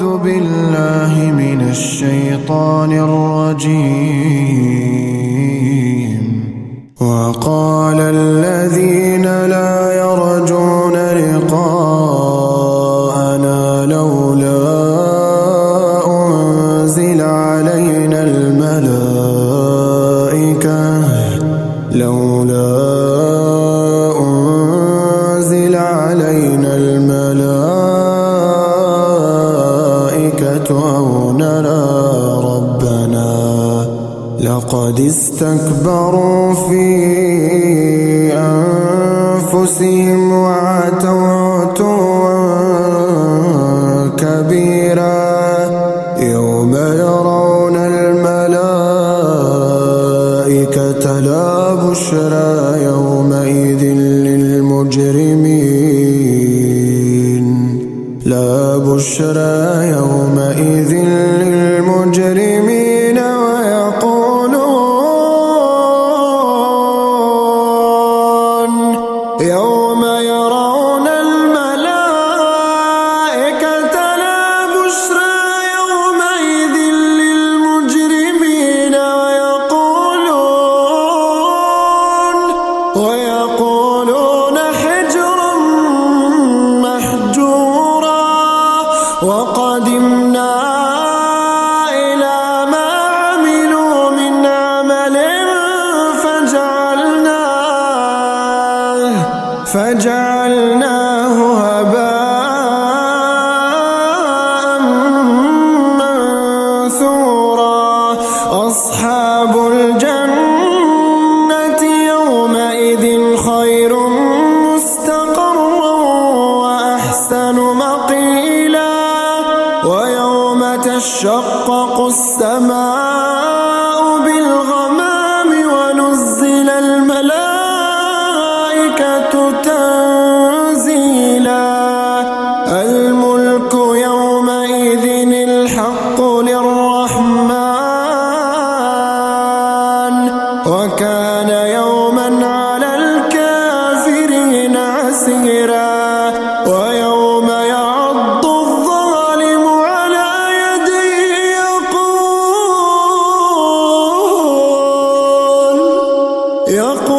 أعوذ بالله من الشيطان الرجيم. وقال الذين لا يرجون لقاءنا لولا أنزل علينا الملائكة لولا لقد استكبروا في أنفسهم وعتوا عتوا كبيرا يوم يرون الملائكة لا بشرى يومئذ للمجرمين. لا بشرى يومئذ للمجرمين. يوم يرون الملائكة لا بشرى يومئذ للمجرمين ويقولون ويقولون حجرا محجورا وقدمنا فجعلناه هباء منثورا. أصحاب الجنة يومئذ خير مستقرا وأحسن مقيلا. ويوم تشقق السماء يقول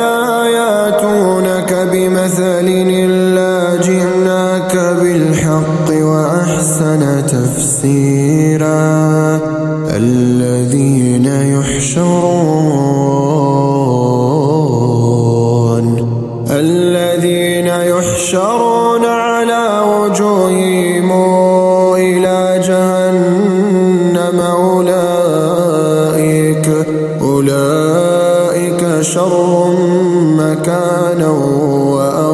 بمثل إلا جئناك بالحق وأحسن تفسيرا. الذين يحشرون الذين يحشرون على وجوههم إلى جهنم أولئك أولئك شر مكانا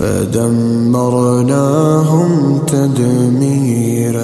فدمرناهم تدميرا.